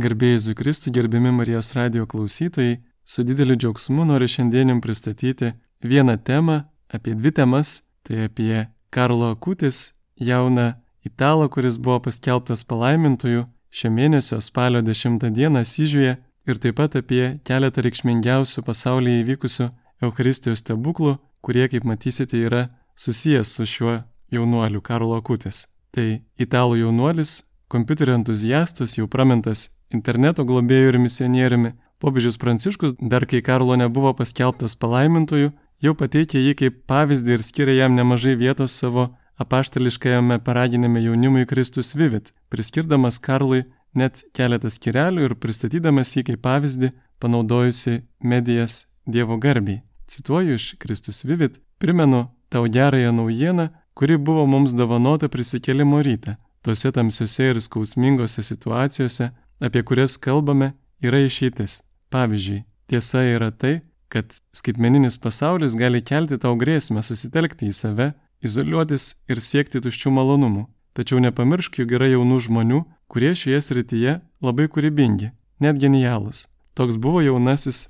Garbėjai Zukristų, gerbiami Marijos radio klausytojai, su dideliu džiaugsmu noriu šiandienim pristatyti vieną temą, apie dvi temas, tai apie Karlo Akutis, jauną italą, kuris buvo paskelbtas palaimintoju šio mėnesio spalio 10 dieną Syžiuje ir taip pat apie keletą reikšmingiausių pasaulyje įvykusių Eucharistijos stebuklų, kurie, kaip matysite, yra susijęs su šiuo jaunuoliu Karlo Akutis. Tai italų jaunuolis, kompiuterio entuziastas, jau pramintas interneto globėjų ir misionieriumi, popiežius Pranciškus, dar kai Karlo nebuvo paskelbtas palaimintoju, jau pateikė jį kaip pavyzdį ir skiria jam nemažai vietos savo apaštališkajame paraginime jaunimui Kristus Vivit, priskirdamas Karlui net keletą skirelių ir pristatydamas jį kaip pavyzdį, panaudojusi medijas Dievo garbiai. Cituoju iš Kristus Vivit, primenu tau gerąją naujieną, kuri buvo mums dovanota prisikėlimo rytą. Tose tamsiose ir skausmingose situacijose, apie kurias kalbame, yra išeitis. Pavyzdžiui, tiesa yra tai, kad skaitmeninis pasaulis gali kelti tau grėsmę susitelkti į save, izoliuotis ir siekti tuščių malonumų. Tačiau nepamiršk, jog yra jaunų žmonių, kurie šioje srityje labai kūrybingi, net genialūs. Toks buvo jaunasis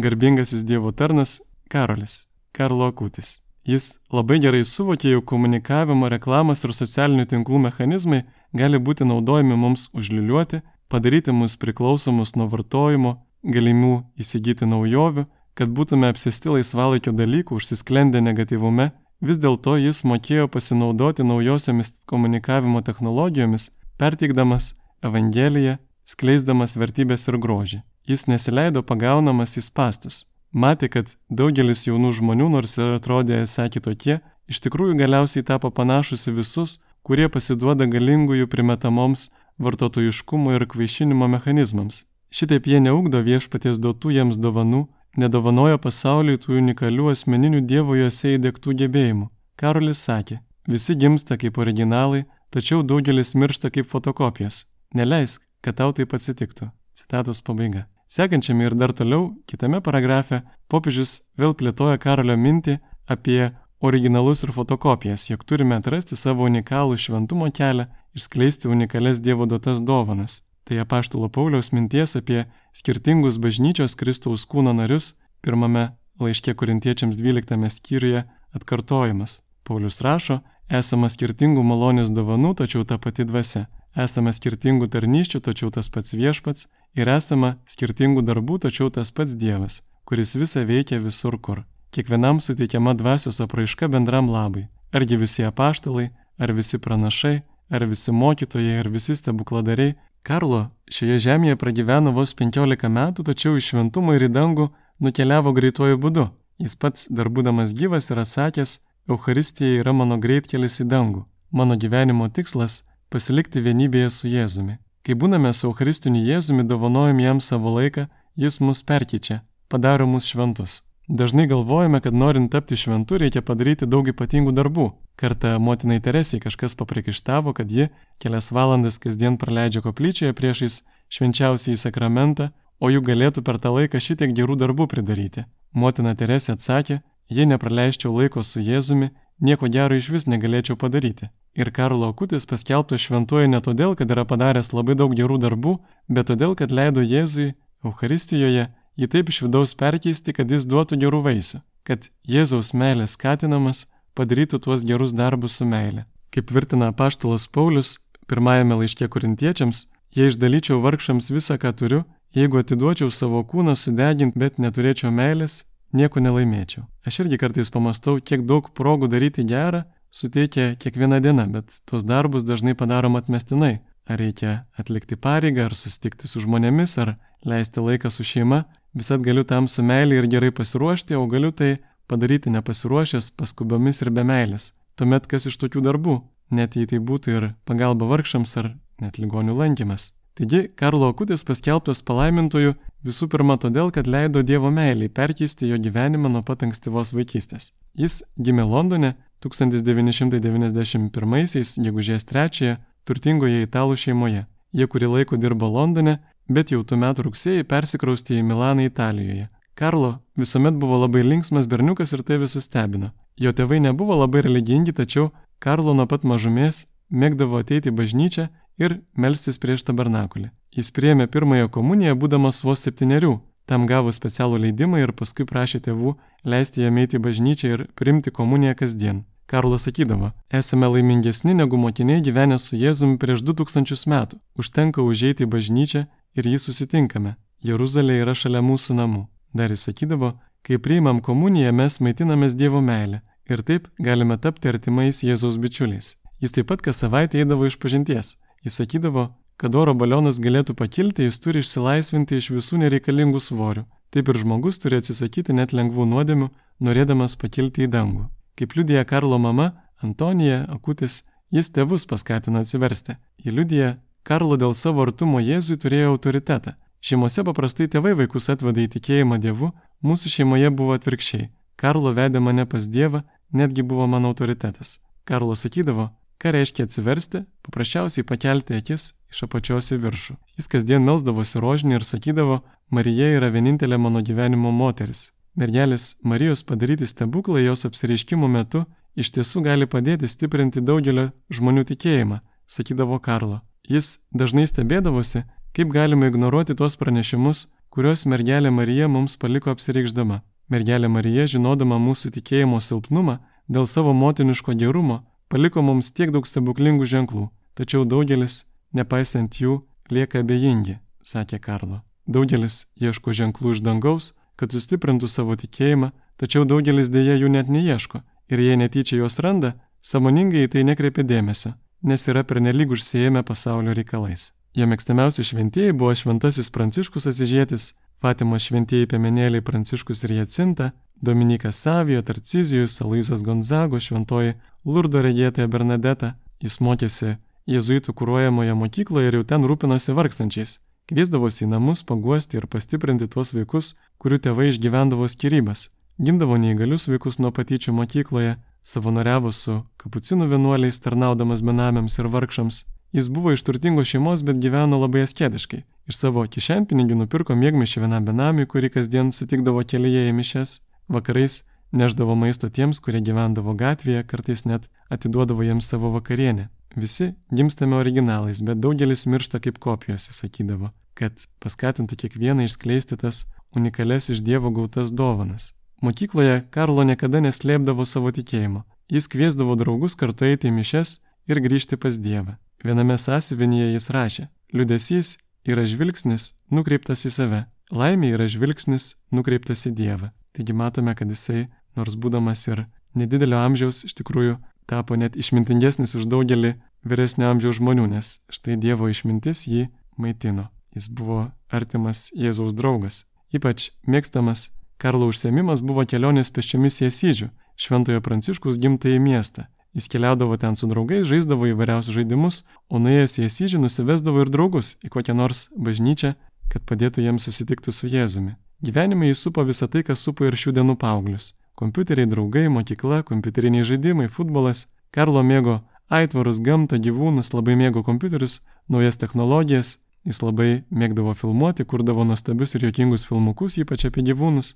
garbingasis Dievo tarnas Karolis, Karlo Akutis. Jis labai gerai suvokė, jog komunikavimo, reklamos ir socialinių tinklų mechanizmai gali būti naudojami mums užliuliuoti, padaryti mus priklausomus nuo vartojimo, galimų įsigyti naujovių, kad būtume apsėsti laisvalaikio dalykų, užsisklendę negatyvume, vis dėlto jis mokėjo pasinaudoti naujosiomis komunikavimo technologijomis, perteikdamas Evangeliją, skleisdamas vertybės ir grožį. Jis nesileido pagaunamas į pastus. Matė, kad daugelis jaunų žmonių, nors ir atrodė esą kitokie, iš tikrųjų galiausiai tapo panašus į visus, kurie pasiduoda galingųjų primetamoms vartotojiškumo ir kvaišinimo mechanizmams. Šitaip jie neugdo viešpaties duotų jiems dovanų, nedovanoja pasauliui tų unikalių asmeninių Dievo juose įdėktų gebėjimų. Karolis sakė, visi gimsta kaip originalai, tačiau daugelis miršta kaip fotokopijas. Neleisk, kad tau taip atsitiktų. Citatos pabaiga. Sekančiame ir dar toliau, kitame paragrafe, popiežius vėl plėtoja Karolio mintį apie originalus ir fotokopijas, jog turime atrasti savo unikalų šventumo kelią ir skleisti unikalias Dievo duotas dovanas. Tai apaštalo Pauliaus minties apie skirtingus bažnyčios Kristaus kūno narius pirmame laiške korintiečiams 12 skyriuje atkartojimas. Paulius rašo, esama skirtingų malonės dovanų, tačiau ta pati dvasia. Esame skirtingų tarnyščių, tačiau tas pats viešpats. Ir esama skirtingų darbų, tačiau tas pats Dievas, kuris visą veikia visur kur. Kiekvienam suteikiama dvasios apraiška bendram labai. Argi visi apaštalai, ar visi pranašai, ar visi mokytojai, ar visi stebukladariai, Karlo šioje žemėje pragyveno vos 15 metų, tačiau iš šventumo ir į dangų nukeliavo greituoju būdu. Jis pats, dar būdamas gyvas, yra sakęs, Euharistija yra mano greitkelis į dangų. Mano gyvenimo tikslas - pasilikti vienybėje su Jėzumi. Kai būname su Eucharistiniu Jėzumi, dovanojam jam savo laiką, jis mus perkyčia, padaro mus šventus. Dažnai galvojame, kad norint tapti šventu reikia padaryti daug ypatingų darbų. Kartą motinai Teresijai kažkas papriekaištavo, kad ji kelias valandas kasdien praleidžia koplyčioje priešais švenčiausiai sakramentą, o juk galėtų per tą laiką šitiek gerų darbų pridaryti. Motina Teresė atsakė, jei nepraleisčiau laiko su Jėzumi, nieko gero iš vis negalėčiau padaryti. Ir Karlo Akutis paskelbtas šventuoju ne todėl, kad yra padaręs labai daug gerų darbų, bet todėl, kad leido Jėzui Euharistijoje jį taip iš vidaus perkeisti, kad jis duotų gerų vaisių, kad Jėzaus meilė skatinamas padarytų tuos gerus darbus su meilė. Kaip tvirtina apaštalas Paulius pirmajame laiške korintiečiams, jei išdalyčiau vargšams visą, ką turiu, jeigu atiduočiau savo kūną sudegint, bet neturėčiau meilės, nieko nelaimėčiau. Aš irgi kartais pamastau, kiek daug progų daryti gerą suteikia kiekviena diena, bet tuos darbus dažnai padarom atmestinai. Ar reikia atlikti pareigą, ar susitikti su žmonėmis, ar leisti laiką su šeima, visat galiu tam su meilė ir gerai pasiruošti, o galiu tai padaryti nepasiruošęs, paskubomis ir be meilės. Tuomet kas iš tokių darbų, net jei tai būtų ir pagalba vargšams ar net ligonių lankymas. Taigi, Karlo Akutis paskelbtas palaimintoju visų pirma todėl, kad leido Dievo meiliai perkeisti jo gyvenimą nuo pat ankstyvos vaikystės. Jis gimė Londone 1991-aisiais, gegužės 3-ąją, turtingoje italų šeimoje. Jie kurį laiką dirbo Londone bet jau tų metų rugsėjai persikraustė į Milaną Italijoje. Karlo visuomet buvo labai linksmas berniukas ir tai visus stebino. Jo tėvai nebuvo labai religingi, tačiau Karlo nuo pat mažumės mėgdavo ateiti į bažnyčią ir melstis prieš tabernakulį. Jis priėmė pirmąją komuniją būdamas vos septyniarių, tam gavo specialų leidimą ir paskui prašė tėvų leisti jam eiti į bažnyčią ir priimti komuniją kasdien. Karlas sakydavo, esame laimingesni negu mokiniai gyvenę su Jėzumi prieš 2000 metų. Užtenka užeiti į bažnyčią ir jį susitinkame. Jeruzalė yra šalia mūsų namų. Dar jis sakydavo, kai priimam komuniją, mes maitinamės Dievo meilę ir taip galime tapti artimais Jėzaus bičiuliais. Jis taip pat kas savaitę eidavo iš pažinties. Jis sakydavo, kad oro balionas galėtų pakilti, jis turi išsilaisvinti iš visų nereikalingų svorių. Taip ir žmogus turi atsisakyti net lengvų nuodėmių, norėdamas pakilti į dangų. Kaip liudija Karlo mama, Antonija Akutis, jis tėvus paskatina atsiversti. Ji liudija, Karlo dėl savo artumo Jėzui turėjo autoritetą. Šeimose paprastai tėvai vaikus atveda į tikėjimą Dievu, mūsų šeimoje buvo atvirkščiai. Karlo vedė mane pas Dievą, netgi buvo mano autoritetas. Karlo sakydavo, ką reiškia atsiversti, paprasčiausiai pakelti akis iš apačios į viršų. Jis kasdien melsdavosi rožinį ir sakydavo, Marija yra vienintelė mano gyvenimo moteris. Mergelės Marijos padaryti stebuklai jos apsireiškimų metu iš tiesų gali padėti stiprinti daugelio žmonių tikėjimą, sakydavo Karlo. Jis dažnai stebėdavosi, kaip galima ignoruoti tuos pranešimus, kuriuos mergelė Marija mums paliko apsireikšdama. Mergelė Marija, žinodama mūsų tikėjimo silpnumą, dėl savo motiniško gerumo, paliko mums tiek daug stebuklingų ženklų, tačiau daugelis, nepaisant jų, lieka abejingi, sakė Karlo. Daugelis ieško ženklų iš dangaus, kad sustiprintų savo tikėjimą, tačiau daugelis dėja jų net neieško ir jei netyčia juos randa, samoningai į tai nekreipia dėmesio, nes yra pernelyg užsiejami pasaulio reikalais. Jo mėgstamiausi šventieji buvo šventasis Pranciškus Asižėtis, Fatimos šventieji piemenėliai Pranciškus ir Jacinta, Dominikas Savijo, Tarcizijus, Aloisas Gonzago, šventoji Lurdo regėtoja Bernadeta. Jis mokėsi jėzuitų kūruojamoje mokykloje ir jau ten rūpinosi vargstančiais. Kviesdavosi į namus paguosti ir pastiprinti tuos vaikus, kurių tėvai išgyvendavo skirybas, gindavo neįgalius vaikus nuo patyčių mokykloje, savanoriavo su kapucinų vienuoliais, tarnaudamas benamiams ir vargšams. Jis buvo iš turtingos šeimos, bet gyveno labai asketiškai. Iš savo kišenpinigį nupirko mėgmišį vienam benamiui, kurį kasdien sutikdavo kelyje į mišes. Vakarais neždavo maisto tiems, kurie gyvendavo gatvėje, kartais net atiduodavo jiems savo vakarienę. Visi gimstame originalais, bet daugelis miršta kaip kopijos, jis sakydavo, kad paskatintų kiekvieną išskleisti tas unikales iš Dievo gautas dovanas. Mokykloje Karlo niekada neslėpdavo savo tikėjimo. Jis kviesdavo draugus kartu eiti į mišes ir grįžti pas Dievą. Viename sąsivinyje jis rašė, liudesys yra žvilgsnis nukreiptas į save, laimė yra žvilgsnis nukreiptas į Dievą. Taigi matome, kad jisai, nors būdamas ir nedidelio amžiaus, iš tikrųjų tapo net išmintingesnis už daugelį vyresnio amžiaus žmonių, nes štai Dievo išmintis jį maitino. Jis buvo artimas Jėzaus draugas. Ypač mėgstamas Karlo užsiemimas buvo kelionės pešiomis į Esyžių, Šventojo Pranciškus gimtąjį miestą. Jis keliaudavo ten su draugais, žaisdavo įvairiausius žaidimus, o nuėjęs į Esyžių nusivesdavo ir draugus į kokią nors bažnyčią, kad padėtų jiems susitikti su Jėzumi. Gyvenime jis supo visą tai, kas supo ir šių dienų paauglius. Kompiuteriai, draugai, mokykla, kompiuteriniai žaidimai, futbolas. Karlo mėgo aitvarus, gamtą, gyvūnus, labai mėgo kompiuterius, naujas technologijas. Jis labai mėgdavo filmuoti, kurdavo nuostabius ir jokingus filmukus, ypač apie gyvūnus.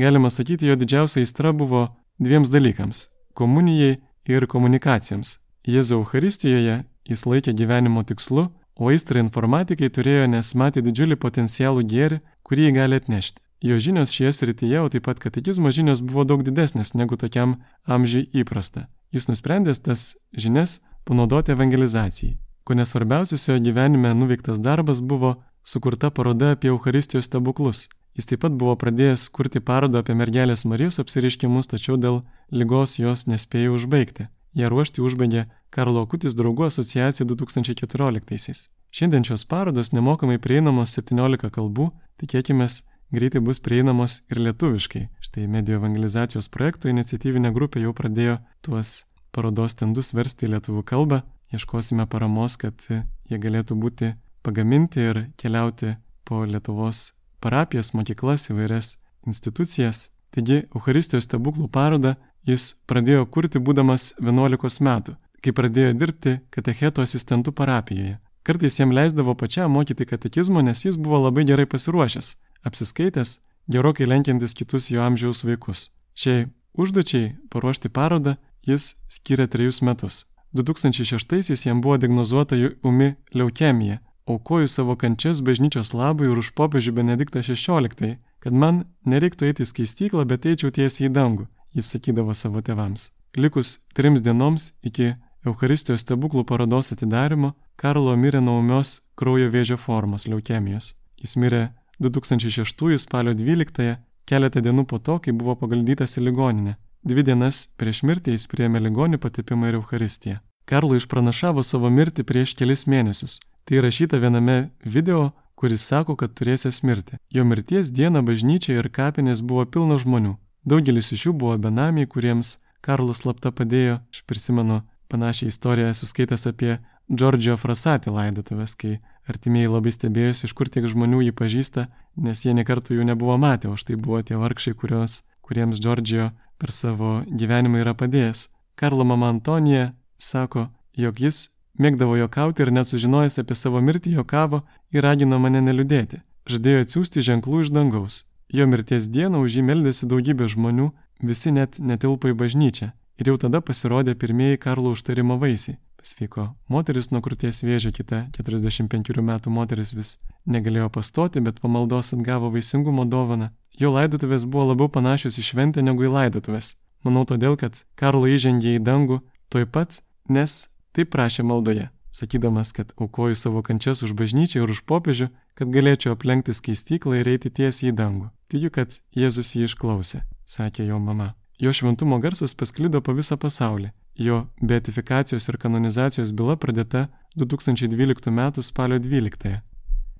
Galima sakyti, jo didžiausia aistra buvo dviems dalykams - komunijai ir komunikacijoms. Jėzau Euharistijoje jis laikė gyvenimo tikslu, o aistrą informatikai turėjo, nes matė didžiulį potencialų gėrį, kurį jį gali atnešti. Jo žinios šioje srityje, o taip pat katekizmo žinios buvo daug didesnės negu tokiam amžiai įprasta. Jis nusprendęs tas žinias panaudoti evangelizacijai. Ko nesvarbiausias jo gyvenime nuveiktas darbas buvo sukurta paroda apie Euharistijos stebuklus. Jis taip pat buvo pradėjęs kurti parodą apie mergelės Marijos apsiriškimus, tačiau dėl lygos jos nespėjo užbaigti. Ją ruošti užbaigė Karlo Kutis draugų asociacija 2014-aisiais. Šiandien šios parodos nemokamai prieinamos 17 kalbų, tikėkime, greitai bus prieinamos ir lietuviškai. Štai medijų evangelizacijos projekto iniciatyvinė grupė jau pradėjo tuos parodos stendus versti į lietuvių kalbą. Ieškosime paramos, kad jie galėtų būti pagaminti ir keliauti po Lietuvos parapijas, mokyklas, įvairias institucijas. Taigi, Euharistijos stebuklų parodą jis pradėjo kurti būdamas 11 metų, kai pradėjo dirbti katecheto asistentų parapijoje. Kartais jam leisdavo pačiam mokyti katekizmo, nes jis buvo labai gerai pasiruošęs apsiskaitęs, gerokai lenkiantis kitus jo amžiaus vaikus. Šiai užduočiai paruošti parodą jis skiria trejus metus. 2006-aisiais jam buvo diagnozuota umi leukemija. Aukoju savo kančias bažnyčios labui ir už popiežių Benediktą XVI, kad man nereiktų eiti į skaistyklą, bet eičiau tiesiai į dangų, jis sakydavo savo tėvams. Likus trims dienoms iki Eucharistijos stebuklų parodos atidarimo, Karlo mirė nuo umios kraujo vėžio formos leukemijos. Jis mirė 2006 spalio 12, keletą dienų po to, kai buvo pagaldytas į ligoninę. Dvi dienas prieš mirtį jis priėmė ligonių patipimą ir Eucharistiją. Karlo išpranašavo savo mirtį prieš kelis mėnesius. Tai rašyta viename video, kuris sako, kad turėsės mirti. Jo mirties dieną bažnyčia ir kapinės buvo pilno žmonių. Daugelis iš jų buvo benamiai, kuriems Karlas slapta padėjo. Aš prisimenu panašią istoriją suskaitęs apie Džordžio Frasatį laidotuvės, kai artimieji labai stebėjosi, iš kur tiek žmonių jį pažįsta, nes jie nekartų jų nebuvo matę, o štai buvo tie vargšai, kurios, kuriems Džordžio per savo gyvenimą yra padėjęs. Karlo mama Antonija sako, jog jis mėgdavo jokauti ir net sužinojęs apie savo mirtį jokavo ir ragino mane neliūdėti. Žadėjo atsiųsti ženklų iš dangaus. Jo mirties dieną už jį meldėsi daugybė žmonių, visi net netilpo į bažnyčią. Ir jau tada pasirodė pirmieji Karlo užtarimo vaisiai. Pasveiko moteris nuo krūties vėžio, kita 45 metų moteris vis negalėjo pastoti, bet pamaldos atgavo vaisingumo dovaną. Jo laidotuvės buvo labiau panašios į šventę negu į laidotuvės. Manau todėl, kad Karlo įžengė į dangų toj pat, nes taip prašė maldoje, sakydamas, kad aukoju savo kančias už bažnyčią ir už popiežių, kad galėčiau aplenkti skaistyklą ir eiti tiesiai į dangų. Tikiu, kad Jėzus jį išklausė, sakė jo mama. Jo šventumo garsas pasklido po visą pasaulį. Jo beatifikacijos ir kanonizacijos byla pradėta 2012 m. spalio 12. -ąją.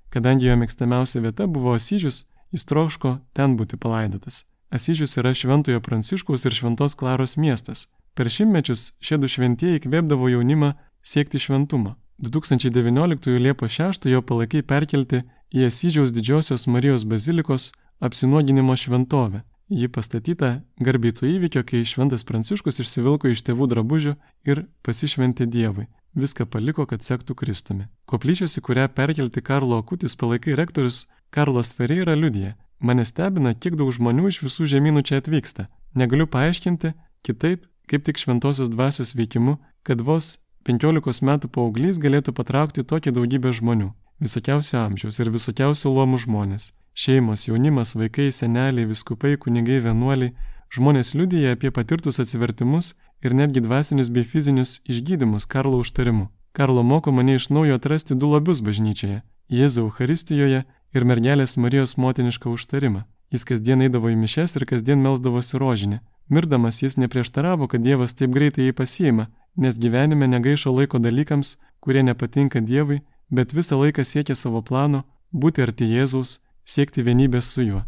Kadangi jo mėgstamiausia vieta buvo Asyžius, jis troško ten būti palaidotas. Asyžius yra Šventojo Pranciškaus ir Šventos Klaros miestas. Per šimtmečius šie du šventieji kvėpdavo jaunimą siekti šventumo. 2019 Liepos 6 jo palaikai perkelti į Asyžiaus didžiosios Marijos bazilikos apsinuoginimo šventovę Ji pastatyta garbėtų įvykio, kai Šventas Pranciškus išsivilko iš tėvų drabužių ir pasišventė Dievui. Viską paliko, kad sektų Kristumi. Koplyčios, į kurią perkelti Karlo Akutis palaikai rektorius Karlos Ferreira liudija. Mane stebina, kiek daug žmonių iš visų žemynų čia atvyksta. Negaliu paaiškinti kitaip, kaip tik šventosios dvasios veikimu, kad vos 15 metų paauglys galėtų patraukti tokią daugybę žmonių. Visokiausio amžiaus ir visokiausių luomų žmonės. Šeimos, jaunimas, vaikai, seneliai, viskupai, kunigai, vienuoliai, žmonės liudyja apie patirtus atsivertimus ir netgi dvasinius bei fizinius išgydymus Karlo užtarimu. Karlo moko mane iš naujo atrasti du labius bažnyčioje - Jėzų Euharistijoje ir mergelės Marijos motinišką užtarimą. Jis kasdien eidavo į mišes ir kasdien melsdavosi rožinį. Mirdamas jis neprieštaravo, kad Dievas taip greitai jį pasiima, nes gyvenime negaišo laiko dalykams, kurie nepatinka Dievui, bet visą laiką siekia savo plano - būti arti Jėzaus siekti vienybės su juo.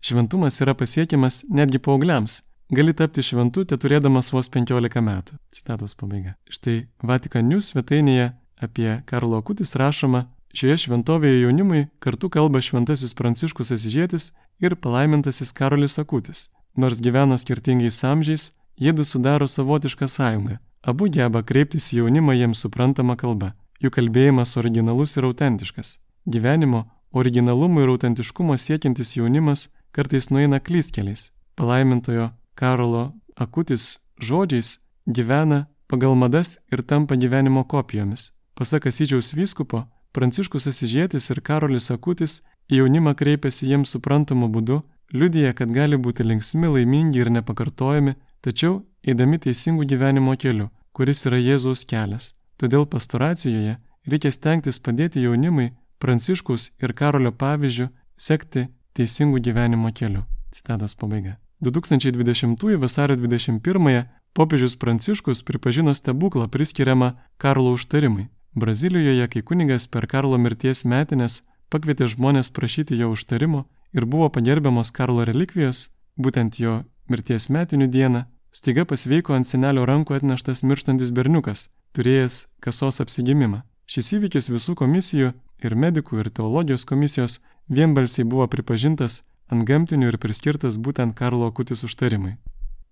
Šventumas yra pasiekiamas netgi paaugliams. Gali tapti šventu, te turėdamas vos 15 metų. Citatos pabaiga. Štai Vatikanius svetainėje apie Karlo Akutis rašoma, šioje šventovėje jaunimui kartu kalba šventasis Pranciškus Asižėtis ir palaimintasis Karolis Akutis. Nors gyveno skirtingais amžiais, jiedu sudaro savotišką sąjungą. Abu geba kreiptis į jaunimą jiems suprantamą kalbą. Jų kalbėjimas originalus ir autentiškas. Gyvenimo, Originalumo ir autentiškumo siekiantis jaunimas kartais nueina klystkeliais. Palaimintojo Karolo Akutis žodžiais gyvena pagal madas ir tampa gyvenimo kopijomis. Pasak Asyžiaus vyskupo, Pranciškus Asižėtis ir Karolis Akutis į jaunimą kreipiasi jiems suprantamu būdu, liudija, kad gali būti linksmi, laimingi ir nepakartojami, tačiau eidami teisingų gyvenimo keliu, kuris yra Jėzaus kelias. Todėl pastoracijoje reikia stengtis padėti jaunimui Pranciškus ir Karolio pavyzdžių sekti teisingų gyvenimo keliu. Citatos pabaiga. 2020 vasario 21 popiežius Pranciškus pripažino stebuklą priskiriamą Karlo užtarimui. Brazilijoje, kai kunigas per Karlo mirties metinės pakvietė žmonės prašyti jo užtarimo ir buvo pagerbiamos Karlo relikvijos, būtent jo mirties metinių dieną, staiga pasveiko ant senelio rankų atneštas mirštantis berniukas, turėjęs kasos apsigimimą. Šis įvykis visų komisijų ir medikų ir teologijos komisijos vienbalsiai buvo pripažintas ant gamtinių ir priskirtas būtent Karlo Akutis užtarimui.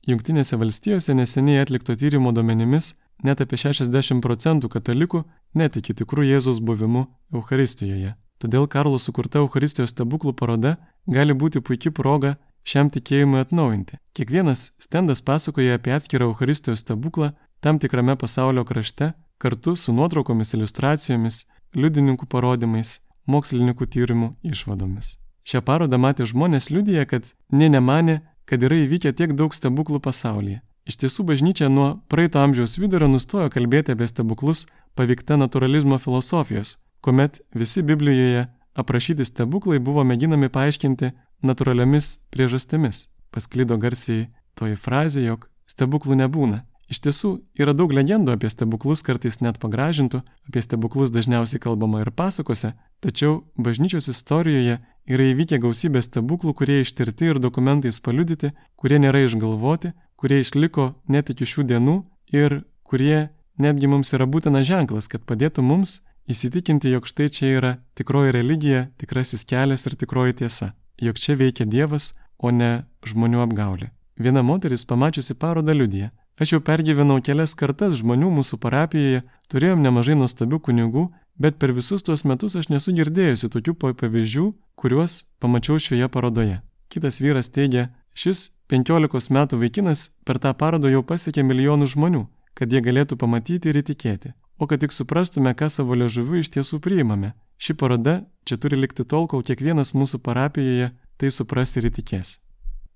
Junktinėse valstijose neseniai atlikto tyrimo duomenimis net apie 60 procentų katalikų netiki tikrų Jėzaus buvimu Euharistijoje. Todėl Karlo sukurta Euharistijos stebuklų paroda gali būti puikia proga šiam tikėjimui atnaujinti. Kiekvienas stendas pasakoja apie atskirą Euharistijos stebuklą, tam tikrame pasaulio krašte kartu su nuotraukomis, iliustracijomis, liudininkų parodymais, mokslininkų tyrimų išvadomis. Šią parodą matė žmonės liudyje, kad nė nemanė, kad yra įvykę tiek daug stebuklų pasaulyje. Iš tiesų bažnyčia nuo praeito amžiaus vidurio nustojo kalbėti apie stebuklus paveikta naturalizmo filosofijos, kuomet visi Biblijoje aprašyti stebuklai buvo mėginami paaiškinti natūraliomis priežastimis. Pasklydo garsiai toji frazė, jog stebuklų nebūna. Iš tiesų, yra daug legendų apie stebuklus, kartais net pagražintų, apie stebuklus dažniausiai kalbama ir pasakose, tačiau bažnyčios istorijoje yra įvykę gausybė stebuklų, kurie ištirti ir dokumentais paliudyti, kurie nėra išgalvoti, kurie išliko net iki šių dienų ir kurie netgi mums yra būtina ženklas, kad padėtų mums įsitikinti, jog štai čia yra tikroji religija, tikrasis kelias ir tikroji tiesa, jog čia veikia Dievas, o ne žmonių apgaulė. Viena moteris pamačiusi parodą liudyje, Aš jau pergyvenau kelias kartas žmonių mūsų parapijoje, turėjom nemažai nuostabių kunigų, bet per visus tuos metus aš nesu girdėjusi tokių pavyzdžių, kuriuos pamačiau šioje parodoje. Kitas vyras teigia, šis 15 metų vaikinas per tą parodą jau pasiekė milijonų žmonių, kad jie galėtų pamatyti ir įtikėti. O kad tik suprastume, ką savo liežuviu iš tiesų priimame. Ši paroda čia turi likti tol, kol kiekvienas mūsų parapijoje tai supras ir įtikės.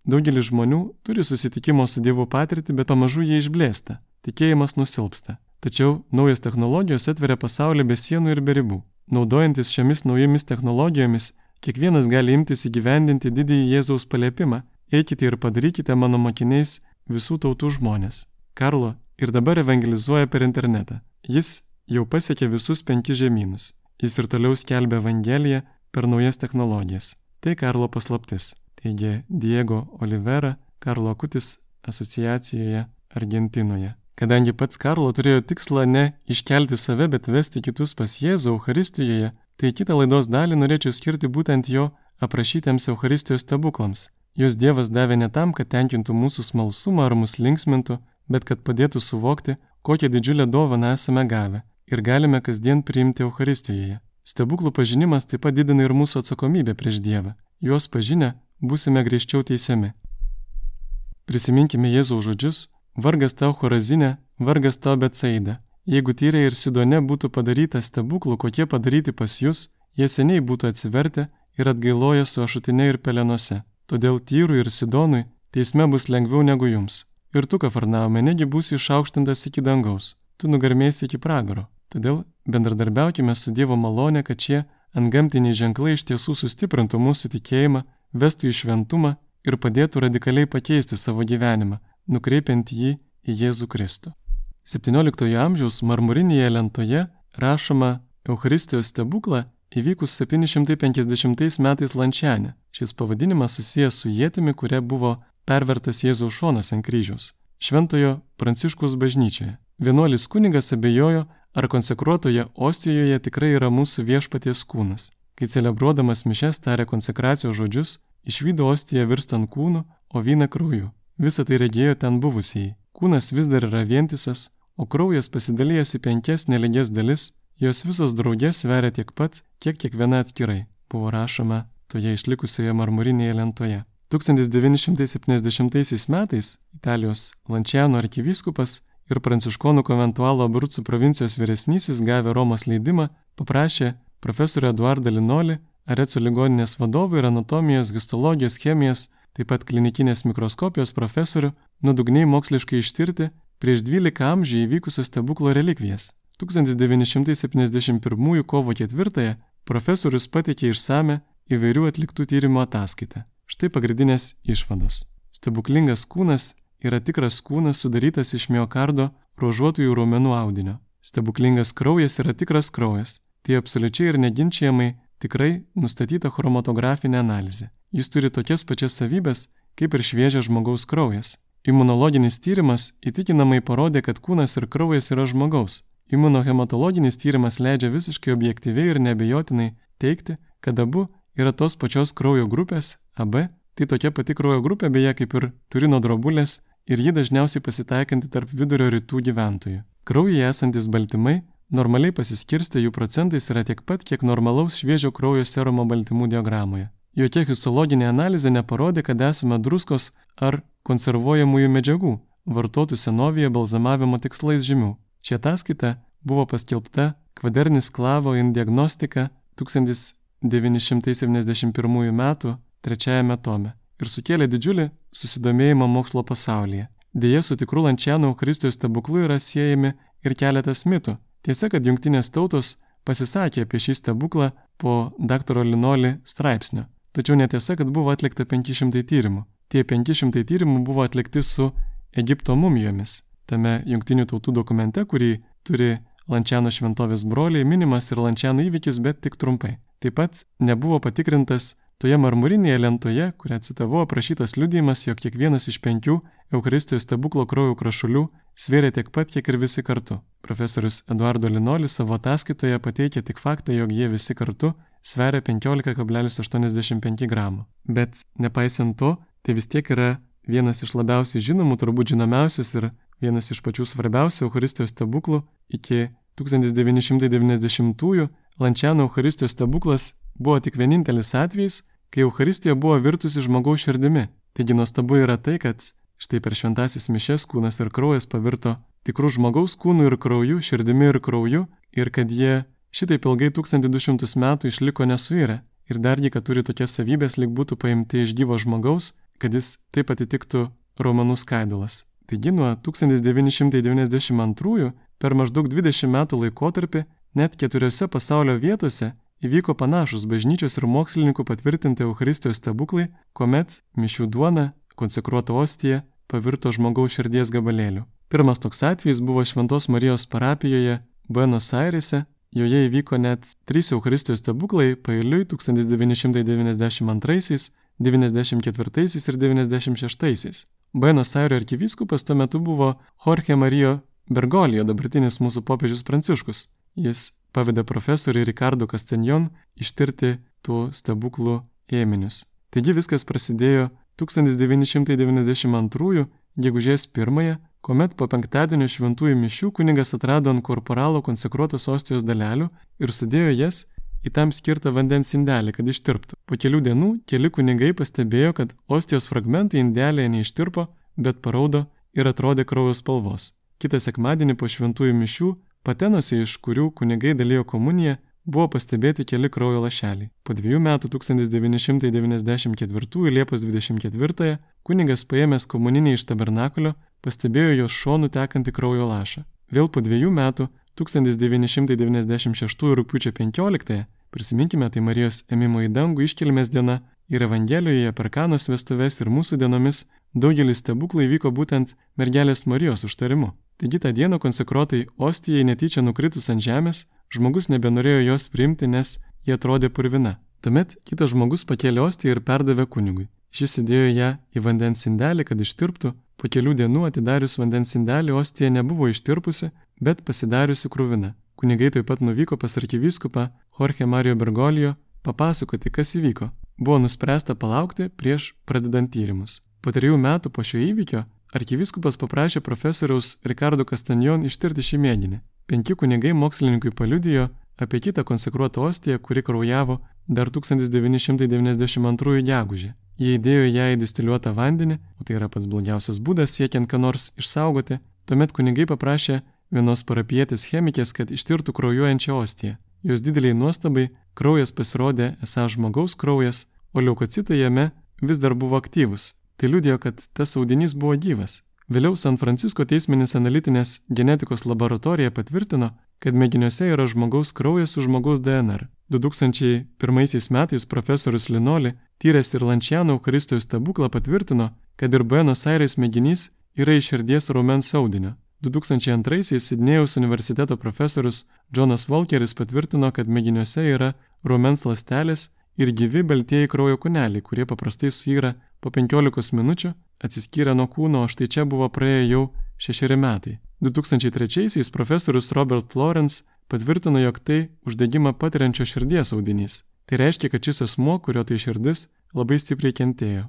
Daugelis žmonių turi susitikimo su Dievu patirtį, bet pamažu jie išblėsta, tikėjimas nusilpsta. Tačiau naujos technologijos atveria pasaulį be sienų ir be ribų. Naudojantis šiomis naujomis technologijomis, kiekvienas gali imtis įgyvendinti didįjį Jėzaus paliepimą - eikite ir padarykite mano mokiniais visų tautų žmonės. Karlo ir dabar evangelizuoja per internetą. Jis jau pasiekė visus penkis žemynus. Jis ir toliau skelbia Evangeliją per naujas technologijas. Tai Karlo paslaptis teigia Diego Olivera, Karlo Akutis asociacijoje Argentinoje. Kadangi pats Karlo turėjo tikslą ne iškelti save, bet vesti kitus pas Jėzų Euharistijoje, tai kitą laidos dalį norėčiau skirti būtent jo aprašytiems Euharistijos stebuklams. Jos Dievas davė ne tam, kad tenkintų mūsų smalsumą ar mus linksmintų, bet kad padėtų suvokti, kokią didžiulę dovaną esame gavę ir galime kasdien priimti Euharistijoje. Stebuklų pažinimas taip pat didina ir mūsų atsakomybę prieš Dievą. Juos pažinę būsime griežčiau teisiami. Prisiminkime Jėzaus žodžius, vargas tau Horazinė, vargas tau Betsaida. Jeigu Tyrė ir Sidone būtų padaryta stebuklų, kokie padaryti pas jūs, jie seniai būtų atsivertę ir atgailoję su ašutinė ir pelenuose. Todėl Tyrui ir Sidonui teisme bus lengviau negu jums. Ir tu, Kafarnaume, negi būsi išaukštintas iki dangaus, tu nugarmėsi iki pragaro. Todėl bendradarbiaukime su Dievo malonė, kad šie antgamtiniai ženklai iš tiesų sustiprintų mūsų tikėjimą vestų į šventumą ir padėtų radikaliai pakeisti savo gyvenimą, nukreipiant jį į Jėzų Kristų. 17 amžiaus marmurinėje lentoje rašoma Eucharistijos stebuklą įvykus 750 metais Lančianė. Šis pavadinimas susijęs su jėtimi, kuria buvo pervertas Jėzaus šonas ant kryžiaus. Šventojo Pranciškus bažnyčioje. Vienuolis kunigas abejojo, ar konsekruotoje Ostijoje tikrai yra mūsų viešpaties kūnas. Kai celebruodamas mišes tarė konsekracijos žodžius, išvydo ostiją virstant kūnu, o vyną krauju. Visą tai regėjo ten buvusieji. Kūnas vis dar yra vientisas, o kraujas pasidalijęs į penkias neligias dalis, jos visos draugės sveria tiek pat, kiek kiekviena atskirai, buvo rašoma toje išlikusioje marmurinėje lentoje. 1970 metais Italijos Lančiano arkivyskupas ir pranciškonų konventualo Abrucų provincijos vyresnysis gavę Romos leidimą paprašė profesorių Eduardą Linolį, Areco ligoninės vadovų ir anatomijos, histologijos, chemijos, taip pat klinikinės mikroskopijos profesorių nuodugniai moksliškai ištirti prieš 12 amžių įvykusio stebuklo relikvijas. 1971 kovo 4 profesorius pateikė išsame įvairių atliktų tyrimų ataskaitą. Štai pagrindinės išvados. Stebuklingas kūnas yra tikras kūnas sudarytas iš miokardo ruožuotųjų raumenų audinio. Stebuklingas kraujas yra tikras kraujas, tai absoliučiai ir neginčiamai tikrai nustatyta chromatografinė analizė. Jis turi tokias pačias savybės, kaip ir šviežias žmogaus kraujas. Imunologinis tyrimas įtikinamai parodė, kad kūnas ir kraujas yra žmogaus. Imunohematologinis tyrimas leidžia visiškai objektyviai ir nebejotinai teikti, kad abu yra tos pačios kraujo grupės AB, tai tokia pati kraujo grupė beje kaip ir Turino drobulės ir ji dažniausiai pasitaikanti tarp vidurio rytų gyventojų. Kraujyje esantis baltymai normaliai pasiskirstę jų procentais yra tiek pat, kiek normalaus šviežio kraujo serumo baltymų diagramoje. Jokia histologinė analizė neparodė, kad esame druskos ar konservuojamųjų medžiagų, vartotų senovėje balzamavimo tikslais žymių. Ši ataskaita buvo paskelbta Kvadernis klavo in diagnostika 1971 m. trečiajame tome ir sukėlė didžiulį susidomėjimą mokslo pasaulyje. Deja, su tikru Lančiano Eucharistijos stebuklu yra siejami ir keletas mitų. Tiesa, kad jungtinės tautos pasisakė apie šį stebuklą po dr. Linoli straipsnio. Tačiau netiesa, kad buvo atlikta 500 tyrimų. Tie 500 tyrimų buvo atlikti su Egipto mumijomis. Tame jungtinių tautų dokumente, kurį turi Lančiano šventovės broliai, minimas ir Lančiano įvykis, bet tik trumpai. Taip pat nebuvo patikrintas toje marmurinėje lentoje, kurią citavau, aprašytas liudijimas, jog kiekvienas iš penkių Eucharistijos stebuklo kraujo krašulių svėrė tiek pat, kiek ir visi kartu. Profesorius Eduardo Linolis savo ataskaitoje pateikė tik faktą, jog jie visi kartu sveria 15,85 gramų. Bet nepaisant to, tai vis tiek yra vienas iš labiausiai žinomų, turbūt žinomiausias ir vienas iš pačių svarbiausių Eucharistijos stebuklų iki 1990-ųjų Lančiano Eucharistijos stebuklas buvo tik vienintelis atvejis, kai Eucharistija buvo virtusi žmogaus širdimi. Taigi nuostabu yra tai, kad štai per šventasis mišes kūnas ir kraujas pavirto tikrų žmogaus kūnų ir krauju, širdimi ir krauju ir kad jie šitaip ilgai 1200 metų išliko nesuirę ir dargi, kad turi tokias savybės, lik būtų paimti iš gyvo žmogaus, kad jis taip atitiktų raumenų skaidulas. Taigi nuo 1992 per maždaug 20 metų laikotarpį net keturiose pasaulio vietose įvyko panašus bažnyčios ir mokslininkų patvirtinti Eucharistijos stebuklai, kuomet mišių duona, konsekruota ostija, pavirto žmogaus širdies gabalėliu. Pirmas toks atvejis buvo Šventos Marijos parapijoje Buenos Airese, joje įvyko net trys Eucharistijos stebuklai pailiui 1992, 94 ir 96. Buenos Airių arkivyskupas tuo metu buvo Jorge Marijo Bergolijo, dabartinis mūsų popiežius Pranciškus. Jis pavedė profesoriui Ricardo Castanjon ištirti tų stebuklų ėminius. Taigi viskas prasidėjo 1992 gegužės 1, kuomet po penktadienio šventųjų mišių kunigas atrado ant korporalo konsekruotos ostijos dalelių ir sudėjo jas į tam skirtą vandens indelį, kad ištirptų. Po kelių dienų keli kunigai pastebėjo, kad ostijos fragmentai indelėje neištirpo, bet paraudo ir atrodė kraujo spalvos. Kitą sekmadienį po šventųjų mišių patenose, iš kurių kunigai dalyjo komuniją, buvo pastebėti keli kraujo lašeliai. Po dviejų metų 1994 Liepos 24 kunigas paėmęs komuninį iš tabernakulio pastebėjo jos šonų tekantį kraujo lašą. Vėl po dviejų metų 1996 rūpiučio 15, prisiminkime, tai Marijos ėmimo į dangų iškilmės diena ir Evangelijoje per kanos vestuves ir mūsų dienomis daugelis stebuklai vyko būtent mergelės Marijos užtarimu. Taigi tą dieną konsekruotai ostijai netyčia nukritus ant žemės, žmogus nebenorėjo jos priimti, nes jie atrodė purvina. Tuomet kitas žmogus pakėlė ostiją ir perdavė kunigui. Šis įdėjo ją į vandens indelį, kad ištirptų, po kelių dienų atidarius vandens indelį ostija nebuvo ištirpusi, bet pasidariusi krūvina. Kunigai taip pat nuvyko pas arkivyskupą Jorge Mario Bergolijo papasakoti, kas įvyko. Buvo nuspręsta palaukti prieš pradedant tyrimus. Po trijų metų po šio įvykio arkivyskupas paprašė profesoriaus Ricardo Castanjon ištirti šį mėginį. Penki kunigai mokslininkui paliudijo apie kitą konsekruotą ostiją, kuri kraujavo dar 1992 gegužę. Jie įdėjo ją į distiliuotą vandenį, o tai yra pats blogiausias būdas siekiant ką nors išsaugoti, tuomet kunigai paprašė vienos parapietės chemikės, kad ištirtų kraujuojančią ostiją. Jos dideliai nuostabai kraujas pasirodė esą žmogaus kraujas, o leukocitai jame vis dar buvo aktyvus. Tai liūdėjo, kad tas audinys buvo gyvas. Vėliau San Francisko teisminis analitinės genetikos laboratorija patvirtino, kad mėginiuose yra žmogaus kraujas su žmogaus DNR. 2001 metais profesorius Linoli, tyręs ir Lančiano Eucharistijos stebuklą, patvirtino, kad ir Buenos Aires mėginys yra iš širdies raumens audinio. 2002-aisiais Sidnėjaus universiteto profesorius Jonas Walkeris patvirtino, kad mėginiuose yra raumens lastelės ir gyvi baltieji kraujo kūneliai, kurie paprastai suyra po 15 minučių, atsiskyrę nuo kūno, o štai čia buvo praėję jau šešeri metai. 2003-aisiais profesorius Robert Lawrence patvirtino, jog tai uždegimą patiriančio širdies audinys. Tai reiškia, kad šis asmo, kurio tai širdis, labai stipriai kentėjo.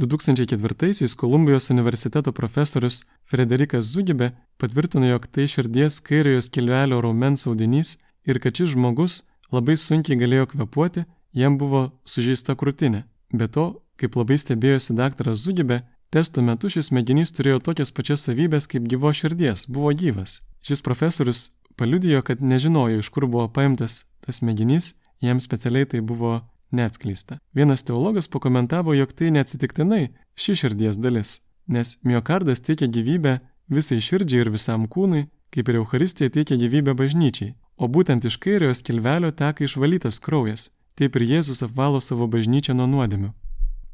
2004-aisiais Kolumbijos universiteto profesorius Frederikas Zugibė patvirtino, jog tai širdies kairiojo skilvelio raumens audinys ir kad šis žmogus labai sunkiai galėjo kvepuoti, jam buvo sužeista krūtinė. Be to, kaip labai stebėjosi daktaras Zugibė, Testo metu šis mėginys turėjo tokias pačias savybės kaip gyvo širdies, buvo gyvas. Šis profesorius paliudijo, kad nežinojo, iš kur buvo paimtas tas mėginys, jam specialiai tai buvo neatskleista. Vienas teologas pakomentavo, jog tai neatsitiktinai ši širdies dalis, nes miokardas teikia gyvybę visai širdžiai ir visam kūnui, kaip ir Euharistija teikia gyvybę bažnyčiai, o būtent iš kairiojo skilvelio teka išvalytas kraujas, taip ir Jėzus apvalo savo bažnyčią nuo nuodėmių.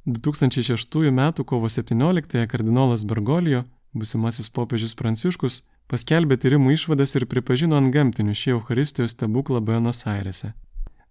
2006 m. kovo 17 kardinolas Bergolijo, busimasis popiežius Pranciškus, paskelbė tyrimų išvadas ir pripažino ant gamtinių šį Euharistijos stebuklą Buenos Airese.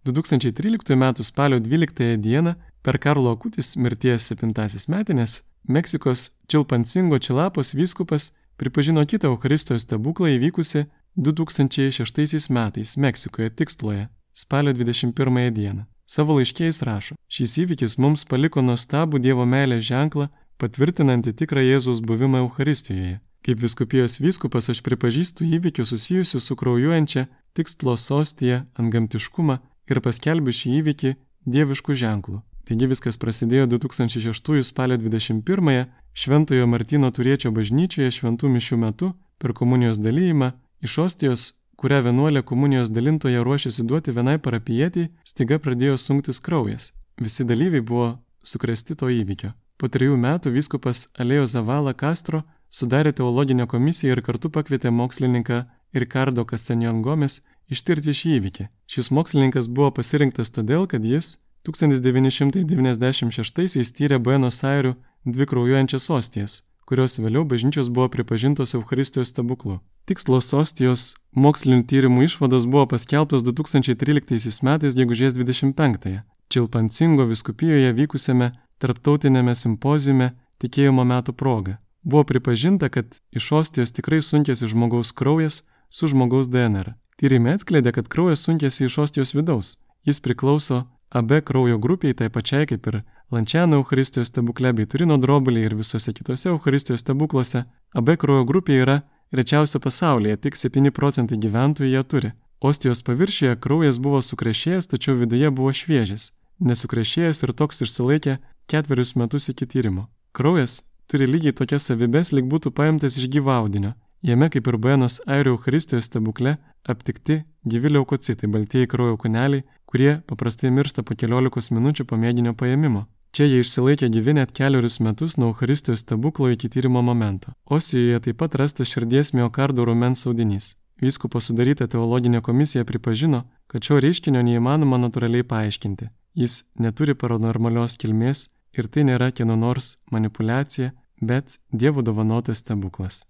2013 m. spalio 12 d. per Karlo Akutis mirties 7 metinės Meksikos Čilpancingo Čilapos vyskupas pripažino kitą Euharistijos stebuklą įvykusi 2006 metais Meksikoje Tikstloje spalio 21 d. Savo laiškiais rašo, šis įvykis mums paliko nuostabų Dievo meilės ženklą, patvirtinantį tikrą Jėzaus buvimą Euharistijoje. Kaip viskupijos vyskupas aš pripažįstu įvykius susijusius su kraujuojančia tikslo sostija ant gamtiškumą ir paskelbiu šį įvykį dieviškų ženklų. Taigi viskas prasidėjo 2006 spalio 21-ąją Šventojo Martino Turiečio bažnyčioje šventų mišių metu per komunijos dalyjimą iš ostijos kurią vienuolė komunijos dalintoje ruošėsi duoti vienai parapijietiai, stiga pradėjo sunktis kraujas. Visi dalyviai buvo sukresti to įvykio. Po trijų metų vyskupas Alėjo Zavala Castro sudarė teologinę komisiją ir kartu pakvietė mokslininką Ricardo Castanjon Gomes ištirti šį įvykį. Šis mokslininkas buvo pasirinktas todėl, kad jis 1996-aisiais tyrė Buenos Airių dvi kraujuojančias ostijas kurios vėliau bažnyčios buvo pripažintos Euharistijos stebuklu. Tikslo sostijos mokslinių tyrimų išvados buvo paskelbtos 2013 metais gegužės 25-ąją Čilpancingo viskupijoje vykusiame tarptautinėme simpozijume tikėjimo metų proga. Buvo pripažinta, kad iš ostijos tikrai sunkėsi žmogaus kraujas su žmogaus DNR. Tyrimai atskleidė, kad kraujas sunkėsi iš ostijos vidaus. Jis priklauso AB kraujo grupiai, tai pačiai kaip ir Lančiano Euharistijos stebukle bei Turino drobulė ir visose kitose Euharistijos stebuklose, AB kraujo grupė yra rečiausia pasaulyje, tik 7 procentai gyventojų ją turi. Ostijos paviršiuje kraujas buvo sukrešėjęs, tačiau viduje buvo šviežias, nesukrešėjęs ir toks išsilaikė ketverius metus iki tyrimo. Kraujas turi lygiai tokias savybės, lyg būtų paimtas iš gyvaudinio. Jame, kaip ir Buenos Airių Euharistijos stebukle, aptikti gyvi leukocitai, baltieji kraujo kūneliai, kurie paprastai miršta po keliolikos minučių po mėginio paėmimo. Čia jie išsilaikė gyvi net keliarius metus nuo Euharistijos stebuklo iki tyrimo momento. Osijoje taip pat rastas širdies miokardo rumens audinys. Vyskupo sudaryta teologinė komisija pripažino, kad šio reiškinio neįmanoma natūraliai paaiškinti. Jis neturi paranormalios kilmės ir tai nėra kieno nors manipulacija, bet Dievo dovanotas stebuklas.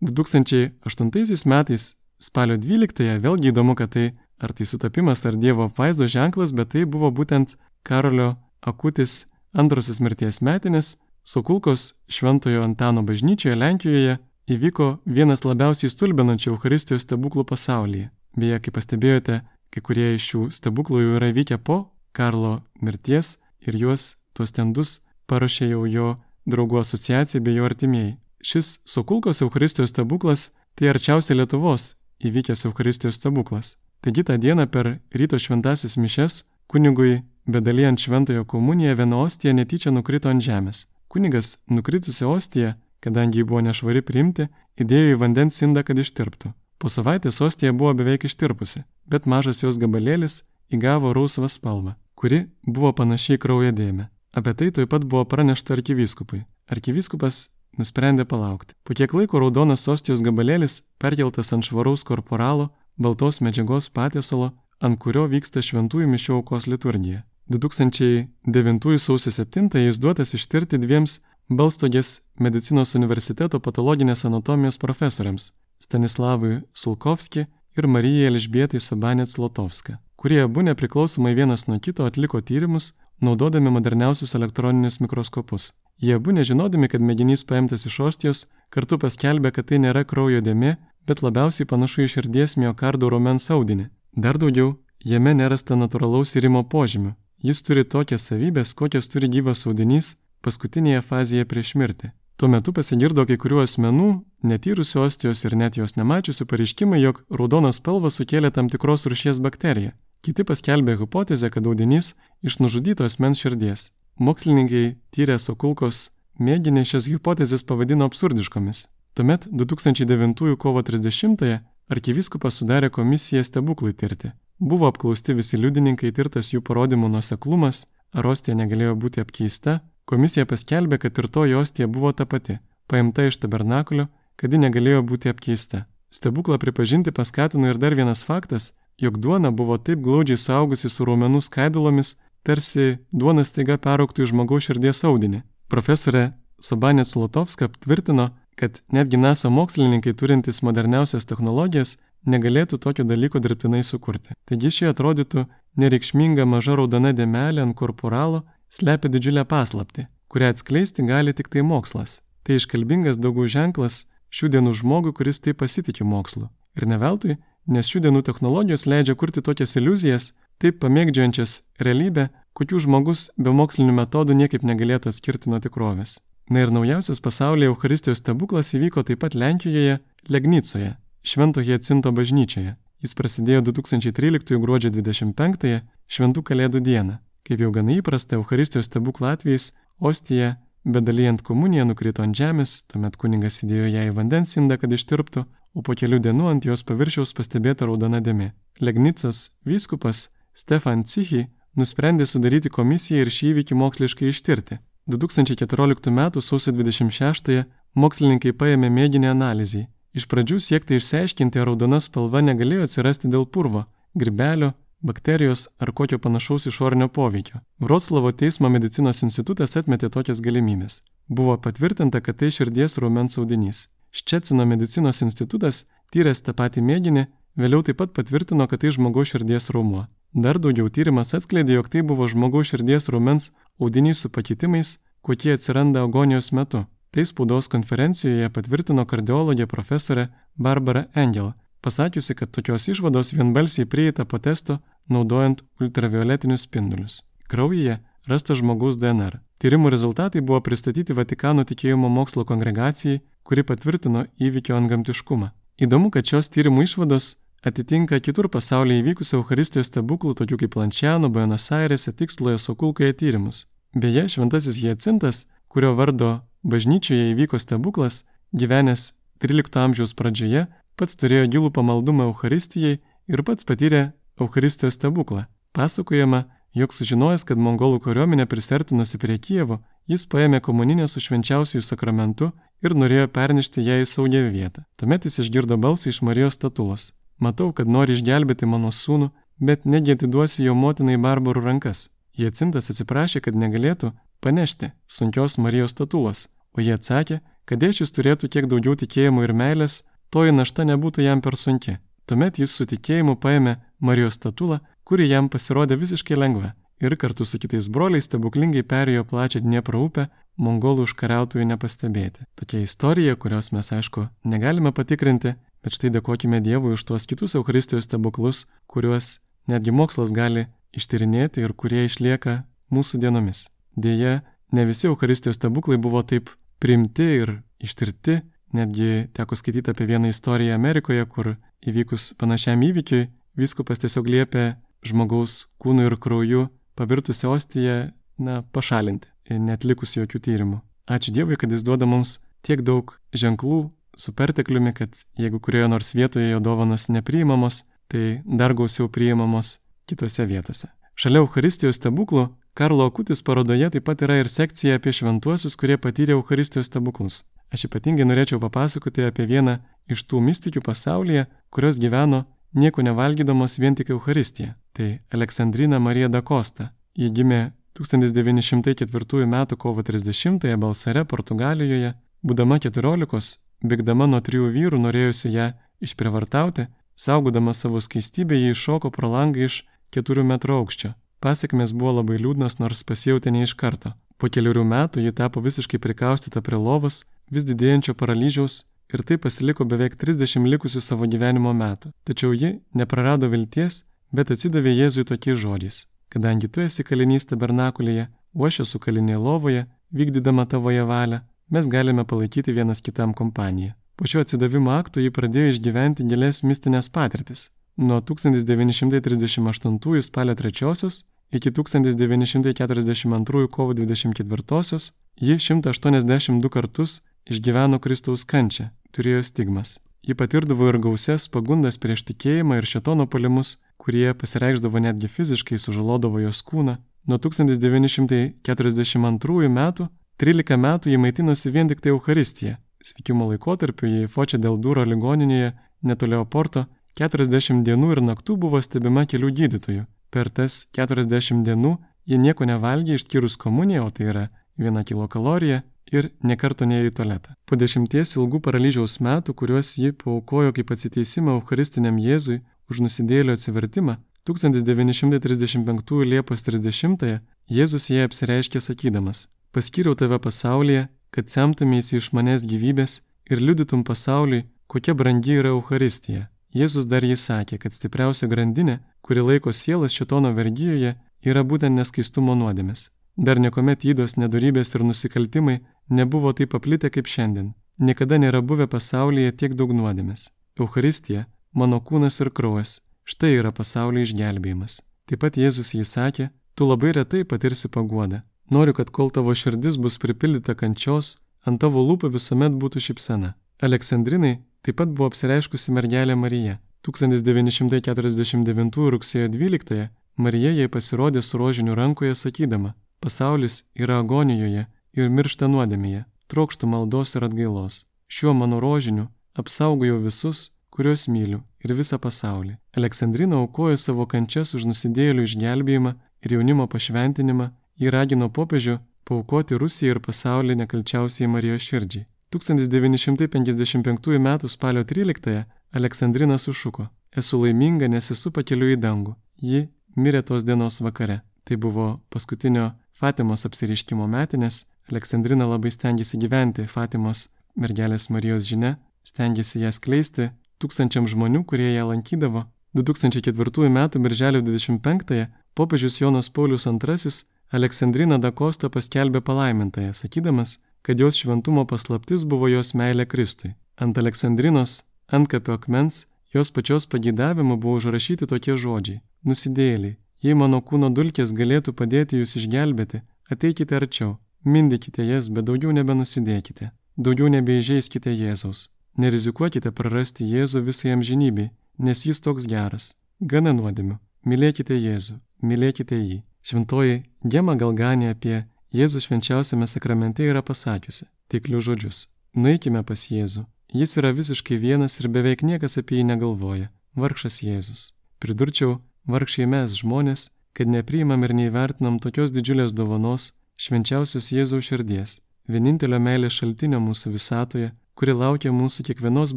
2008 metais spalio 12-ąją vėlgi įdomu, kad tai ar tai sutapimas, ar Dievo apvaizdo ženklas, bet tai buvo būtent Karolio Akutis antrosios mirties metinės, Sokulkos Šventojo Antano bažnyčioje Lenkijoje įvyko vienas labiausiai stulbinančių Euharistijos stebuklų pasaulyje. Beje, kaip pastebėjote, kai kurie iš šių stebuklų jau yra vykę po Karlo mirties ir juos tuos tendus parašė jau jo draugų asociacija bei jo artimieji. Šis Sokulkos Euharistijos stebuklas tai arčiausiai Lietuvos įvykęs Euharistijos stebuklas. Taigi tą dieną per ryto šventasis mišes kunigui, bedalijant šventąją komuniją, viena ostija netyčia nukrito ant žemės. Kunigas nukritusi ostiją, kadangi ji buvo nešvari priimti, įdėjo į vandens indą, kad ištirptų. Po savaitės ostija buvo beveik ištirpusi, bet mažas jos gabalėlis įgavo rausvą spalvą, kuri buvo panašiai kraujo dėmė. Apie tai taip pat buvo pranešta arkivyskupui. Arkivyskupas nusprendė palaukti. Po kiek laiko raudonas ostijos gabalėlis perkeltas ant švaraus korporalo baltos medžiagos patiesalo, ant kurio vyksta šventųjų mišių aukos liturgija. 2009 sausio 7 jis duotas ištirti dviems Balstogės medicinos universiteto patologinės anatomijos profesoriams Stanislavui Sulkovski ir Marijai Elžbietai Sobanėts Lotovska, kurie abu nepriklausomai vienas nuo kito atliko tyrimus, naudodami moderniausius elektroninius mikroskopus. Jie abu nežinodami, kad mėginys paimtas iš ostijos, kartu paskelbė, kad tai nėra kraujo dėmė, bet labiausiai panašu į širdies miokardo raumens audinį. Dar daugiau, jame nerasta natūralaus įrimo požymių. Jis turi tokias savybės, kokias turi gyvas audinys paskutinėje fazėje prieš mirtį. Tuo metu pasigirdo kai kurių asmenų, netyrusių ostijos ir net jos nemačiusių pareiškimai, jog raudonas spalva sukėlė tam tikros rušies bakteriją. Kiti paskelbė hipotezę, kad audinys iš nužudyto asmens širdies. Mokslininkai tyrė Sokulkos mėginė šias hipotezės pavadino absurdiškomis. Tuomet 2009 kovo 30-ąją arkivyskupas sudarė komisiją stebuklai tirti. Buvo apklausti visi liudininkai tirtas jų parodymų nuseklumas, ar ostija negalėjo būti apkeista, komisija paskelbė, kad ir to ostija buvo ta pati, paimta iš tabernakulio, kad ji negalėjo būti apkeista. Stebuklą pripažinti paskatino ir dar vienas faktas, jog duona buvo taip glaudžiai saugusi su raumenų skaidulomis, tarsi duona staiga perauktų į žmogaus širdies audinį. Profesorė Sobanė Slotovska tvirtino, kad netgi NASA mokslininkai turintys moderniausias technologijas negalėtų tokio dalyko dirbtinai sukurti. Taigi ši atrodytų nereikšminga maža raudona dėmelė ant korporalo slepia didžiulę paslapti, kurią atskleisti gali tik tai mokslas. Tai iškalbingas daugiau ženklas šių dienų žmogui, kuris taip pasitikė mokslu. Ir ne veltui, nes šių dienų technologijos leidžia kurti tokias iliuzijas, taip pamėgdžiančias realybę, kokių žmogus be mokslinių metodų niekaip negalėtų atskirti nuo tikrovės. Na ir naujausias pasaulyje Euharistijos stebuklas įvyko taip pat Lenkijoje, Legnicoje, Švento Hiecinto bažnyčioje. Jis prasidėjo 2013 gruodžio 25-ąją Šventų Kalėdų dieną. Kaip jau gana įprasta, Euharistijos stebuklų atvejais ostija, bedalyjant komuniją, nukrito ant žemės, tuomet kuningas įdėjo ją į vandens indą, kad ištirptų, o po kelių dienų ant jos paviršiaus pastebėta raudona dėmė. Legnicos vyskupas Stefan Cichi nusprendė sudaryti komisiją ir šį įvykį moksliškai ištirti. 2014 m. sausio 26-ąją mokslininkai paėmė mėginį analizai. Iš pradžių siekti išsiaiškinti, ar raudona spalva negalėjo atsirasti dėl purvo, gribelio, bakterijos ar kokio panašaus išorinio poveikio. Vroclavo teismo medicinos institutas atmetė tokias galimybės. Buvo patvirtinta, kad tai širdies raumens audinys. Ščecino medicinos institutas, tyręs tą patį mėginį, vėliau taip pat patvirtino, kad tai žmogaus širdies raumuo. Dar daugiau tyrimas atskleidė, jog tai buvo žmogaus širdies raumens audinys su pakitimais, kokie atsiranda agonijos metu. Tai spaudos konferencijoje patvirtino kardiologė profesorė Barbara Engel, pasakiusi, kad tokios išvados vienbalsiai prieita po testo naudojant ultravioletinius spindulius. Kraujyje rastas žmogaus DNR. Tyrimų rezultatai buvo pristatyti Vatikano tikėjimo mokslo kongregacijai, kuri patvirtino įvykio antgamtiškumą. Įdomu, kad šios tyrimų išvados atitinka kitur pasaulyje įvykusių Euharistijos stebuklų, tokių kaip Lančiano, Buenos Airese, Tiksloje, Sokulkoje tyrimus. Beje, šventasis Hiecintas, kurio vardo bažnyčioje įvyko stebuklas, gyvenęs 13 amžiaus pradžioje, pats turėjo gilų pamaldumą Euharistijai ir pats patyrė Euharistijos stebuklą. Pasakojama, jog sužinojęs, kad mongolų kariuomenė prisertinusi prie Kievo, jis paėmė komuninę su švenčiausiųjų sakramentu ir norėjo pernešti ją į saugią vietą. Tuomet jis išgirdo balsą iš Marijos statulos. Matau, kad nori išgelbėti mano sūnų, bet negi atiduosiu jo motinai barbarų rankas. Jacintas atsiprašė, kad negalėtų panešti sunkios Marijos statulos, o jie atsakė, kad jei šis turėtų kiek daugiau tikėjimo ir meilės, toji našta nebūtų jam per sunki. Tuomet jis su tikėjimu paėmė Marijos statulą, kuri jam pasirodė visiškai lengva ir kartu su kitais broliais stebuklingai perėjo plačią Dniepro upę, mongolų užkariautojų nepastebėti. Tokia istorija, kurios mes aišku negalime patikrinti, Bet štai dėkojime Dievui už tuos kitus Euharistijos stebuklus, kuriuos netgi mokslas gali ištyrinėti ir kurie išlieka mūsų dienomis. Deja, ne visi Euharistijos stebuklai buvo taip primti ir ištirti, netgi teko skaityti apie vieną istoriją Amerikoje, kur įvykus panašiam įvykiui, viskupas tiesiog liepė žmogaus kūnu ir krauju pavirtusią ostiją, na, pašalinti, netlikus jokių tyrimų. Ačiū Dievui, kad jis duoda mums tiek daug ženklų, su pertekliumi, kad jeigu kurioje nors vietoje jo dovanos nepriimamos, tai dar gausiau priimamos kitose vietose. Šalia Euharistijos stebuklų, Karlo Akutis parodoje taip pat yra ir sekcija apie šventuosius, kurie patyrė Euharistijos stebuklus. Aš ypatingai norėčiau papasakoti apie vieną iš tų mistikių pasaulyje, kurios gyveno nieko nevalgydamos vien tik Euharistiją. Tai Aleksandrina Marija da Costa. Ji gimė 1904 m. kovo 30-ąją Balsare, Portugalijoje. Būdama 14, Bėgdama nuo trijų vyrų norėjusi ją išprivartauti, saugodama savo skaistybę, jie iššoko pro langą iš keturių metrų aukščio. Pasiekmes buvo labai liūdnas, nors pasijauti ne iš karto. Po keliurių metų ji tapo visiškai prikaustyta prie lovos, vis didėjančio paralyžiaus ir taip pasiliko beveik 30 likusių savo gyvenimo metų. Tačiau ji neprarado vilties, bet atsidavė Jėzui tokiais žodžiais. Kadangi tu esi kalinys tabernakulėje, o aš esu kalinė lovoje, vykdydama tavoje valią, mes galime palaikyti vienas kitam kompaniją. Po šio atsidavimo akto ji pradėjo išgyventi gilės mistinės patirtis. Nuo 1938 spalio 3 iki 1942 kovo 24 Ji 182 kartus išgyveno Kristaus kančią, turėjo stigmas. Ji patirdavo ir gausias pagundas prieš tikėjimą ir šetono palimus, kurie pasireikždavo netgi fiziškai, sužalodavo jos kūną. Nuo 1942 metų 13 metų ji maitinosi vien tik tai Euharistiją. Sveikimo laikotarpiu ji Fočia dėl Dūro ligoninėje netoli Oporto 40 dienų ir naktų buvo stebima kelių gydytojų. Per tas 40 dienų ji nieko nevalgė išskyrus komuniją, o tai yra viena kilokalorija ir nekarto neėjo į tualetą. Po dešimties ilgų paralyžiaus metų, kuriuos ji paukojo kaip atsiteisimą Eucharistiniam Jėzui už nusidėlio atsivertimą, 1935 Liepos 30-ąją Jėzus jai apsireiškė sakydamas, paskyriau tave pasaulyje, kad semtumėsi iš manęs gyvybės ir liudytum pasauliui, kokia brangi yra Euharistija. Jėzus dar jį sakė, kad stipriausia grandinė, kuri laiko sielas šitono vergyjoje, yra būtent neskaistumo nuodėmis. Dar niekuomet įdos, nedorybės ir nusikaltimai nebuvo taip paplitę kaip šiandien. Niekada nėra buvę pasaulyje tiek daug nuodėmės. Euharistija - mano kūnas ir kraujas. Štai yra pasaulio išgelbėjimas. Taip pat Jėzus jį sakė, tu labai retai patirsi paguodą. Noriu, kad kol tavo širdis bus pripildyta kančios, ant tavo lūpų visuomet būtų šypsena. Aleksandrinai taip pat buvo apsireiškusi mergelė Marija. 1949 rugsėjo 12 Marija jai pasirodė su rožiniu rankoje sakydama, Pasaulis yra agonijoje ir miršta nuodėmėje, trokštų maldos ir atgailos. Šiuo mano rožiniu apsaugojau visus, kuriuos myliu ir visą pasaulį. Aleksandrina aukojo savo kančias už nusidėjėlių išgelbėjimą ir jaunimo pašventinimą, jį ragino popiežių paukoti Rusiją ir pasaulį nekalčiausiai Marijos širdžiai. 1955 m. spalio 13 Aleksandrina sušuko, esu laiminga, nes esu pakeliu į dangų. Ji mirė tos dienos vakare. Tai buvo paskutinio Fatimos apsiriškimo metinės, Aleksandrina labai stengiasi gyventi Fatimos mergelės Marijos žinia, stengiasi ją skleisti tūkstančiam žmonių, kurie ją lankydavo. 2004 m. birželio 25-ąją popiežius Jonas Paulius II Aleksandriną Dakostą paskelbė palaimintąją, sakydamas, kad jos šventumo paslaptis buvo jos meilė Kristui. Ant Aleksandrinos antkapio akmens jos pačios pageidavimu buvo užrašyti tokie žodžiai - nusidėliai, Jei mano kūno dulkės galėtų padėti jūs išgelbėti, ateikite arčiau, mindykite jas, bet daugiau nebenusidėkite, daugiau nebeižeiskite Jėzaus. Nerizikuokite prarasti Jėzų visai amžinybei, nes jis toks geras. Gana nuodėmių. Mylėkite Jėzų, mylėkite jį. Šventoji Gema Galganė apie Jėzų švenčiausiame sakramente yra pasakiusi tiklius žodžius. Nueikime pas Jėzų. Jis yra visiškai vienas ir beveik niekas apie jį negalvoja. Vargšas Jėzus. Pridurčiau, vargšiai mes žmonės, kad nepriimam ir neįvertinam tokios didžiulės dovanos švenčiausios Jėzaus širdies, vienintelio meilės šaltinio mūsų visatoje, kuri laukia mūsų kiekvienos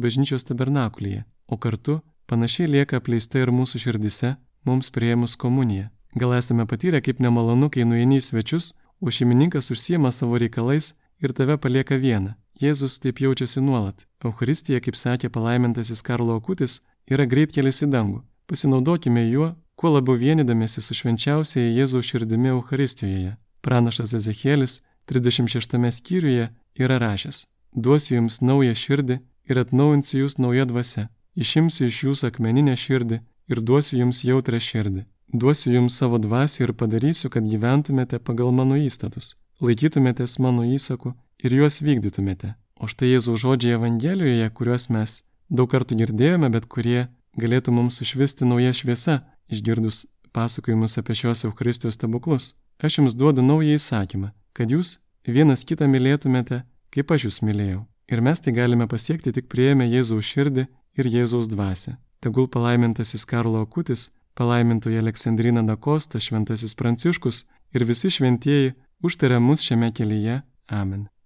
bažnyčios tabernakulyje, o kartu panašiai lieka apleista ir mūsų širdise, mums prieimus komuniją. Gal esame patyrę kaip nemalonu, kai nueini į svečius, o šeimininkas užsiema savo reikalais ir tave palieka vieną. Jėzus taip jaučiasi nuolat. Euharistija, kaip sakė palaimintasis Karlo Akutis, yra greitkelis į dangų. Pasinaudokime juo, kuo labiau vienydamėsi su švenčiausiaja Jėzaus širdimi Euharistijoje. Pranašas Ezekielis 36 skyriuje yra rašęs: Duosiu jums naują širdį ir atnaujinsiu jūs naują dvasę. Išimsiu iš jūsų akmeninę širdį ir duosiu jums jautrę širdį. Duosiu jums savo dvasį ir padarysiu, kad gyventumėte pagal mano įstatus, laikytumėtės mano įsakų ir juos vykdytumėte. O štai Jėzaus žodžiai Evangelijoje, kuriuos mes daug kartų girdėjome, bet kurie galėtų mums sušvisti nauja šviesa, išgirdus pasakojimus apie šios Eucharistijos stebuklus. Aš jums duodu naują įsakymą, kad jūs vienas kitą mylėtumėte, kaip aš jūs mylėjau. Ir mes tai galime pasiekti tik prieėmę Jėzaus širdį ir Jėzaus dvasę. Tegul palaimintasis Karlo Akutis, palaimintoji Aleksandrina Dakosta, šventasis Pranciškus ir visi šventieji užtaria mus šiame kelyje. Amen.